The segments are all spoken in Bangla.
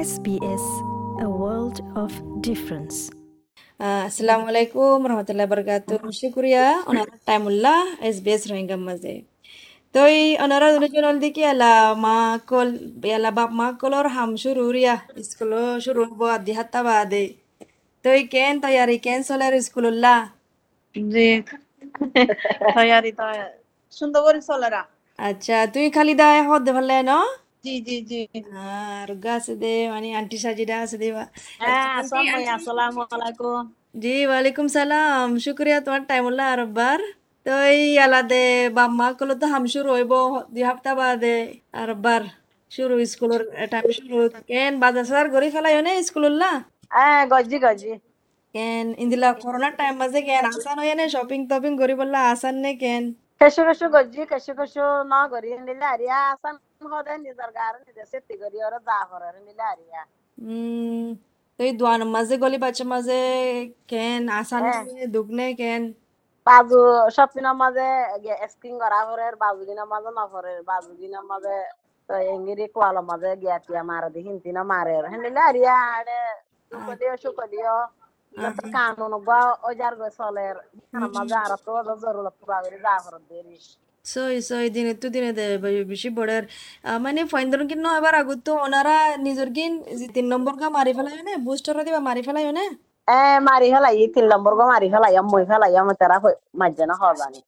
SBS, a world of difference. Uh, Assalamualaikum warahmatullahi wabarakatuh. Syukuria onara taimullah SBS Rohingya maze. Toi onara dulu channel diki ala ma kol ala bap ma kolor ham shuru ria iskolo shuru bo adi hatta bade. Toi ken tayari ken solar iskulla. জি তৈয়ারি তো সুন্দর করে চলেরা আচ্ছা তুই খালি দা হদ ভালে ন জি জি জি আর গাছ দে মানে আন্টি সাজিদা আছে দেবা হ্যাঁ আসসালামু আলাইকুম জি ওয়ালাইকুম সালাম শুক্রিয়া তোমার টাইম উল্লাহ আরবার তো এই আলাদে বাম্মা কলো তো হাম শুরু হইব দুই সপ্তাহ বাদে আরবার শুরু স্কুলের টাইম শুরু কেন বাজার সাজার গড়ি ফেলাই নে স্কুল উল্লা হ্যাঁ গজি গজি কেন ইন্দিলা করোনার টাইম মাঝে কেন আসান হয়ে নে শপিং টপিং করি বললা আসান নে কেন কেশু কেশু গজি কেশু কেশু ন গরি নিলে আরিয়া আসান নিজে সেতি গরি ওরা যা করে নিলে আরিয়া উম তো এই দোয়ান মাঝে গলি বাচ্চা মাঝে কেন আসান নে দুগনে কেন বাজু শপিনের মাঝে স্ক্রিন করা করে বাজু দিনের মাঝে না করে বাজু দিনের মাঝে তো এঙ্গিরি কোয়ালো মাঝে গিয়াতিয়া মারে দি হিন্তি না মারে হেনিলে আরিয়া আরে সুকলিও সুকলিও কানুন বা ওজার গো চলের মাঝে আর তো জরুরত পুরা করে যা করে দেরি সই সই দিনে তো দিনে দেয় বেশি বড়ের মানে ফাইন্দর কিন এবার আগত ওনারা নিজের কিন তিন নম্বর গা মারি ফেলাই না বুস্টার দিবা মারি ফেলাই নে এ মারি ফেলাই তিন নম্বর গো মারি ফেলাই মই ফেলাই আমি তারা মাঝে না হবানি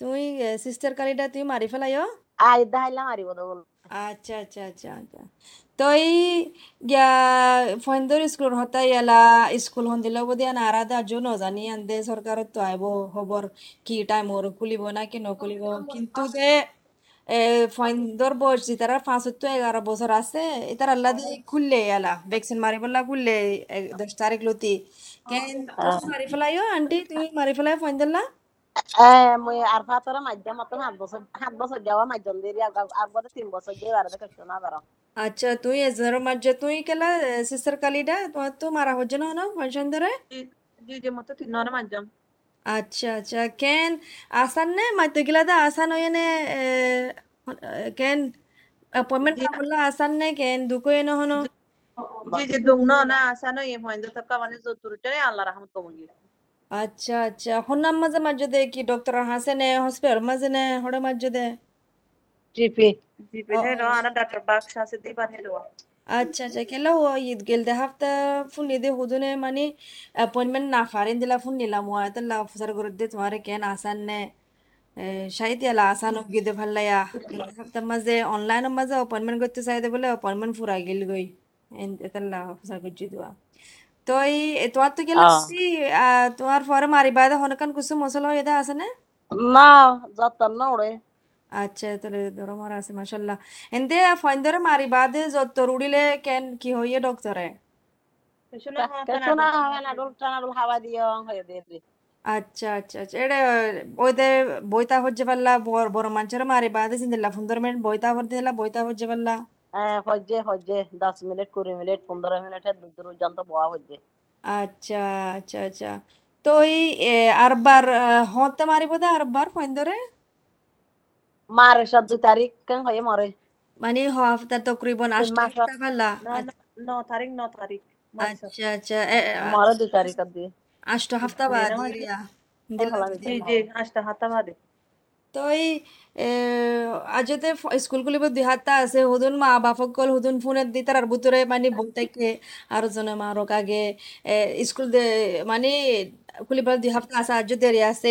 তুই সিস্টার কালিটা তুই মারি ফেলাইও আই দাইলা মারিব তো আচ্ছা আচ্ছা আচ্ছা আচ্ছা। তো এই গিয়া ফাইন্দর স্কুল হতাই এলা স্কুল হন দিলে বোধ না আরাদা জো নজানি আনদে সরকারত তো আইব খবর কি টাইম ওর খুলিব না কি নকুলিব কিন্তু যে এ ফাইন্দর বয়স যে তারা পাঁচ তো এগারো বছর আছে এটার আল্লাহ দিয়ে খুললে এলা ভ্যাকসিন মারি বললা খুললে দশ তারিখ লতি। কেন তুমি মারি ফেলাইও আন্টি তুমি মারি ফেলাই ফাইন্দল্লা এ মই আর ফাতরা মাঝে মতন সাত বছর সাত বছর যাওয়া দেরি আর বড় তিন বছর দিয়ে বাড়াতে কষ্ট না ধরো আচ্ছা তুই এজনের মাঝে তুই কেলা সিস্টার কালিডা তোমার তো মারা হচ্ছে না না ফাংশন ধরে জি জি মতো তিন নর মাঝজন আচ্ছা আচ্ছা কেন আসান নে মাইতো গিলা দা আসান নে এ, কেন অ্যাপয়েন্টমেন্ট করলা আসান নে কেন দুকো এনে হনো জি জি দুংন না আসানো ইয়ে মহেন্দ্র তক্কা মানে যতুরটারে আল্লাহ রহমত কমুঙ্গি আচ্ছা আচ্ছা। হন্নাম মাঝে মাঝে দে কি ডক্টর হাসে নে হসপিটাল মাঝে নে হড়ে মাঝে দে। জিপি জি পেলে নো আনা ডাক্তার বাক্স আছে দি পারে লো আচ্ছা আচ্ছা। কেলা ও ঈদ গেল দে হাফতা ফোন দে হুদুনে মানে অ্যাপয়েন্টমেন্ট না ফারেন দিলা ফোন নিলাম ওয়া তাল্লা অফিসার করে দে তোমারে কেন আসান নে? সাইতে এলা আসান গিয়ে ভালো লায়া। হাফতার মাঝে অনলাইনের মাঝে অ্যাপয়েন্টমেন্ট করতে চাইতে বলে অ্যাপয়েন্টমেন্ট ফুরাই গেল গই তাল্লা অফিসার করছি দেওয়া তো এই তোমার তো গেল তোমার পরে মারিবা দে হনকান কিছু মশলা হয়ে আছে না? না যতন না ওড়ে আচ্ছা তাহলে ধরো মারা আছে মাশাল্লাহ। এনতে ফাইন ধরে মারিবা দে যত উড়িলে কেন কি হইয়ে ডক্টরে আচ্ছা আচ্ছা আচ্ছা এটা বইতে বইতা হচ্ছে পারলা বড় মানুষের মারি বাদে চিন্তিলা পনেরো মিনিট বইতা হতে দিলা বইতা হচ্ছে পারলা হজ্জে হজ্জে দশ মিনিট কুড়ি মিনিট পনেরো মিনিটের দূর যন্ত্র বয়া হজ্জে আচ্ছা আচ্ছা আচ্ছা তো এই আরবার হতে মারিব দে আরবার ফাইন ধরে মারে সাত দুই তারিখ কেন হয়ে মরে মানে হফতা তকরিবন আষ্ট হপ্তাহ পারলা ন তারিখ ন তারিখ আচ্ছা আচ্ছা মরে দুই তারিখ দিয়ে আষ্ট হপ্তাহ বাদ দিলা জি জি আস্তা হাতা বাদে এই এ, আজতে স্কুল খুলিব দুই হাতটা আছে হুদুন মা বাপকল হুদুন ফোনে দি তার ভিতরে মানে থাকে আর জনে মা রক আগে স্কুল মানে খুলিবার দুই হাফতা আছে আজ দেরি আছে।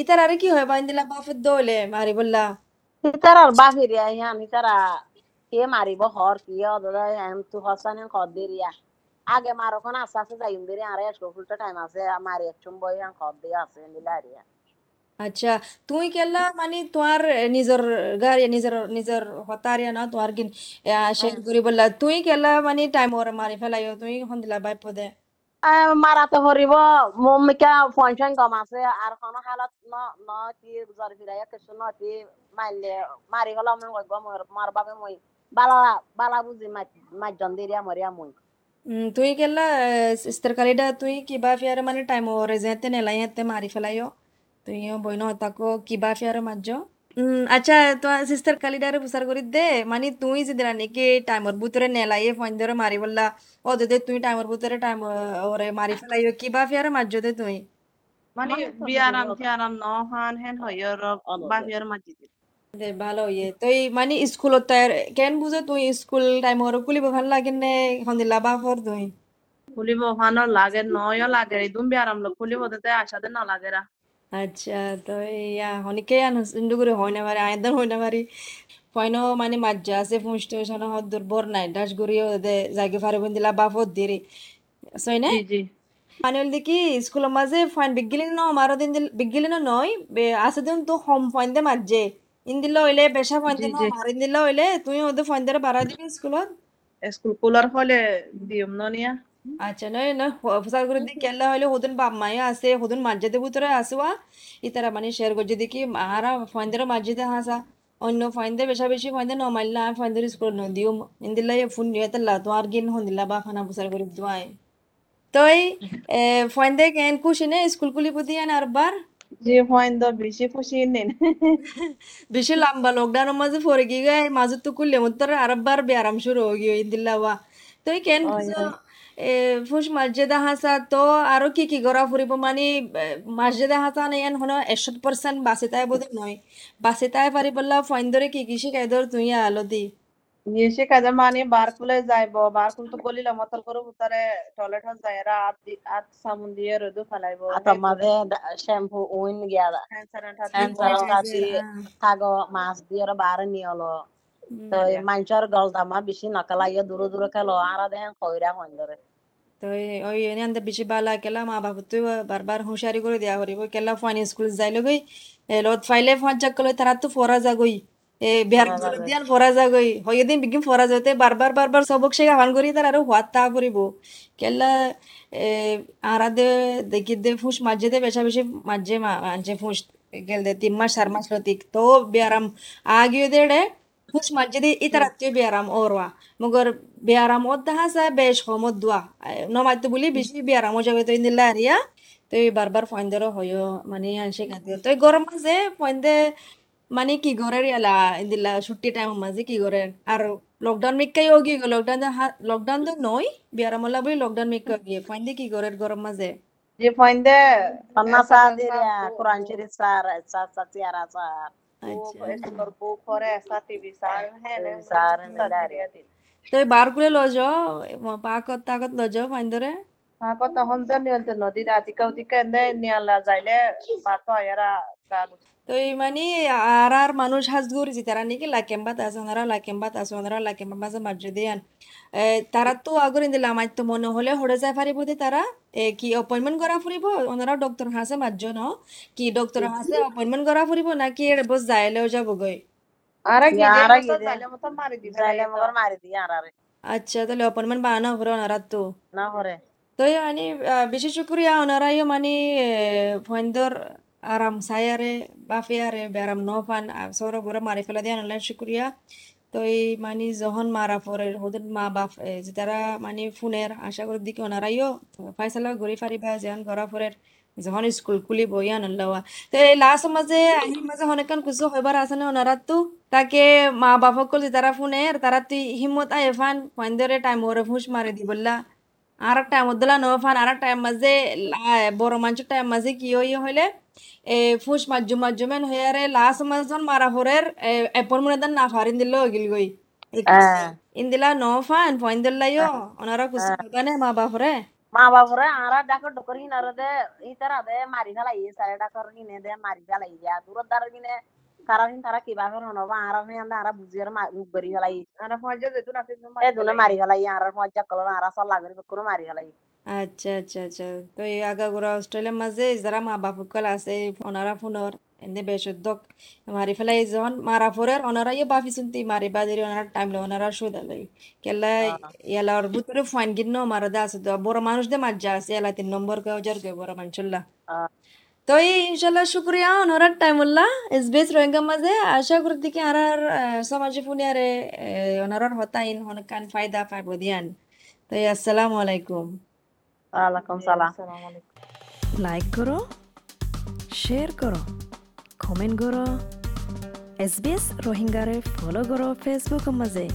ইতার আর কি হয় বাইন দিলা বাপের দৌলে মারি বললা হিতার আর বাহিরে আইয়ান হিতারা কে মারিব হর কি অদা এম তু হসান কদ দেরিয়া আগে মারো কোন আস্তে আস্তে যাইম দেরি আর ফুলটা টাইম আছে মারি একচুম বই কদ দিয়ে আছে নিলারিয়া আচ্ছা তুই কেলা মানে তোমার নিজের গাড়ি নিজের নিজের হতারিয়া না তোমার কিন সে করি বললা তুই কেলা মানে টাইম ওর মারি ফেলাইও? তুই হন দিলা বাই পদে মারাতে হরিব মমিকা ফনশন কম আছে আর কোন হালত ন ন কি জর ফিরাইয়া কিছু ন কি মারলে মারি হলো আমি কইব মোর মার বাবে মই বালা বালা বুঝি মাজন দেরিয়া মরিয়া মই তুই কেলা সিস্টার কালিডা তুই কিবা ফিয়ারে মানে টাইম ওরে যেতে নেলাই হেতে মারি ফেলাইও? তুই বইন হতাকো কিবা ফিয়ারে উম, আচ্ছা তোমার সিস্টার কালিডারে প্রচার করি দে মানে তুই যদি নাকি টাইমর ভিতরে নেলাই ফোন ধরে মারি বললা ও দে তুই টাইমর ভিতরে টাইম ওরে মারি ফেলাই কিবা ফিয়ারে মাঝতে তুই মানে বিয়ারাম টিয়ারাম ন হান বাহির মাজিদ দে ভালো ইয়ে তুই মানে স্কুলত তাই কেন বুঝো তুই স্কুল টাইমর খুলিব ভালো লাগে নে সন্দিলা বা ফর তুই খুলিব হানো লাগে নয় লাগে ইদুম বিয়ারাম লোক খুলিব দে আশাতে না লাগে রা আচ্ছা তো ইয়া অনেকে আনন্দ করে হয় না পারে আয়দান হয় না পারি। পয়নো মানে মাজ্জা আছে ফুন স্টেশন হদ্দুর বর নাই। ডাস গড়িও দে জাগে ফারে বন্দিলা বা ফর দিরি সই না? জি মানে হল দেখি স্কুলের মাঝে ফাইন বিগিলিন ন মারো দিন দিল বিগিলিন নয় আছে দিন তো হম ফাইন দে মাঝে ইন দিল হইলে বেশা ফাইন দে মারিন দিল হইলে তুই ওদের ফাইন দে বাড়া দিবি স্কুলত। স্কুল কুলার হলে দিম ননিয়া আচ্ছা নয় না প্রচার করে দি কেলা হইলে হদুন বাপ মায়ে আছে হদুন মাঝে ভিতরে আসুয়া ইতারা মানে শেয়ার করছে দেখি আরা ফাইন দে মাঝে হাসা অন্য ফাইন দে বেশা বেশি ফাইন দে ন মারলা ফাইন দে স্কুল ন দিও ইন্দিল্লা ফোন নিয়ে তেলা তো আর গিন হন্দিল্লা বা খানা প্রচার করে দিওয়াই তই এ ফাইন দে কেন কুশিনে স্কুল কুলি পুতি আন আরবার জি হইন দ বেশি খুশি নে বেশি লম্বা লকডাউনের মাঝে পড়ে গিয়ে মাঝে তো কুলে মতো আরবার ব্যারাম শুরু হয়ে গিয়ে ইন্দিল্লা বা তুই কেন এ ফুস মসজিদে হাসা তো আরও কি কি করা ফুরিব মানে মসজিদে হাসা নেই এন হনো একশো পার্সেন্ট বাসে তাই বোধ নয়। বাসে তাই পারি বললা ফাইন ধরে কি কি শিখাই ধর তুই আলো দি নিশে কাজে মানে বার খুলে যাইব বার খুল তো গলিলা মতল করে উতারে টয়লেট হল যায়রা আত দি আত সাবুন দিয়ে রোদু ফেলাইব মাঝে শ্যাম্পু উইন গিয়া সানিটাইজার মাছ দিয়ে বারে নিয়ে হলো তো মানুষের গলদামা বেশি নকলাইয়া দূরে দূরে খেলো আর দেখেন কইরা হইন ধরে তো ওই এনে আনতে বেশি বালা কেলা মা বাবা তুই বারবার হুঁশিয়ারি করে দেওয়া করিব কেলা ফাইন স্কুল যাইলে গই লত ফাইলে ফাঁচ যাক কলে তারা তো ফরা যাগই এ বিহার দিয়ান ফরা যাগই হয়ে দিন বিগিন ফরা যাতে বারবার বারবার সবক সে আহ্বান করি তার আরও হাত তা করিব কেলা আরা দে দেখি দে ফুস মাঝে দে বেশা বেশি মাঝে মাঝে ফুস গেল দে তিন মাস চার মাস লতিক। তো বিয়ারাম আগিয়ে দে। রে ফুস মাঝে দে ইতার আত্মীয় বিয়ারাম ওরওয়া মগর বিয়ারাম ওর দেখা যায় বেশ কমত দোয়া নমাইতো বলি বেশি বিয়ারাম ও যাবে তো ইন্দিল্লা আরিয়া তো এই বারবার ফয়েন ধরো হয়ও মানে আনসে খাতে তো এই গরম মাঝে ফয়েন দে মানে কি ঘরের ইয়ালা ইন্দিল্লা ছুটি টাইম মাঝে কি করে আর লকডাউন মিক্কাই ওগি লকডাউন লকডাউন তো নয় বিয়ারাম ওলা বলি লকডাউন মিক্কা গিয়ে ফয়েন দে কি করে গরম মাঝে যে ফইন দে সন্না সা দিয়ে কোরআন শরীফ সার সা সা চিয়ারা সার করে সার হ্যাঁ সার তো এই বার করে লজ পাকত তাকত লজ ফয়েন ধরে Ako tahon sa nilte no di dati ka uti ka ende niala zaile bato ayara gagu. তো এই মানে আর আর মানুষ হাজ গড়িছি তারা নাকি লাকেম্বাত আছে ওনারা লাকেম্বাত আছে ওনারা লাকেম্বাত মাঝে মাঝে দিয়ান তারা তো আগর ইন্দিলা আমার তো মনে হলে হরে যায় পারিব দে তারা এ, কি অপয়েন্টমেন্ট করা ফুরিব ওনারা ডক্টর হাসে মাঝে ন কি ডক্টর হাসে অপয়েন্টমেন্ট করা ফুরিব নাকি এর বস যাইলেও যাব গই to mari di যাইলে মগর মারি দিয়ে আর আচ্ছা তাহলে অপয়েন্টমেন্ট বানানো করে ওনারা তো না হরে তো এই মানে আহ, বেশি শুক্রিয়া ওনারাই মানে ফয়েন্দর আরাম সায়ারে বাফিয়ারে বেরাম নফান সৌর করে মারি ফেলা দিয়ে অনলাইন শুক্রিয়া তো এই মানে যখন মারা পরে ওদের মা বাপ যে তারা মানে ফোনের আশা করি দিকে ওনারাইও ফাইসালা ঘুরি ফারিবা যেন ঘরা পরের যখন স্কুল খুলিব ইয়ান লওয়া তো এই লাস্ট মাঝে আহির মাঝে অনেকক্ষণ কিছু হইবার আছে না ওনারা তো তাকে মা বাপক যে তারা ফোনের তারা তুই হিম্মত আয় ফান ফয়েন্দরে টাইম ওরে ফুস মারি দি বললা আর টাইম দিলা নো ফান আর টাইম মাঝে বড় মানুষের টাইম মাঝে কি হই হইলে এ ফুস মাজুম মাজুমেন হইয়ারে লাস্ট মাঝজন মারা ফরের এপয়েন্টমেন্ট দেন না ফারিন দিল গিল গই। ইন্দিলা নো ফান ফয়েন দিল্লাইও ওনারা খুশি হইবানে মা বাপরে। মা বাবরে আরা ডাকর ডকর হিনার দে ইতারা দে মারি ফেলাই সারে ডাকর হিনে দে মারি ফেলাই দূর দার গিনে কারণ তারা কীভাবে হনবা আরা আরা বুঝিয়ার মুখ বেরি ফেলাই Ara hoje de tu na এ দুনে মারি ফেলাই আর মজা আরা মারি ফেলাই আচ্ছা আচ্ছা আচ্ছা তো এই আগাগোড়া অস্ট্রেলিয়ার মাঝে যারা মা বাপ সকল আছে ওনারা ফোনর এনে বেশ উদ্যোগ মারি ফেলাই যখন মারা ফোরের ওনারা ইয়ে বাফি শুনতে মারি বাজারে ওনারা টাইম লো ওনারা সুদা লাই কেলা ইয়ালার ভিতরে ফাইন গিন্ন মারা দা আছে তো বড় মানুষ দে মাজ্জা আছে এলা তিন নম্বর কে ওজার কে বড় মানুষল্লা তো এই ইনশাল্লাহ শুক্রিয়া ওনারার টাইম উল্লাহ এসবিএস রোহিঙ্গা মাঝে। আশা করি দিকে আর আর সমাজে ফুনে আরে ওনারার হতাইন হনকান ফায়দা পাইব দিয়ান। তো এই আসসালামু আলাইকুম। ওয়ালাইকুম সালাম। লাইক করো শেয়ার করো কমেন্ট করো এস বি এছ ৰোহিংগাৰে ফ'ল' কৰক ফেচবুকৰ মাজে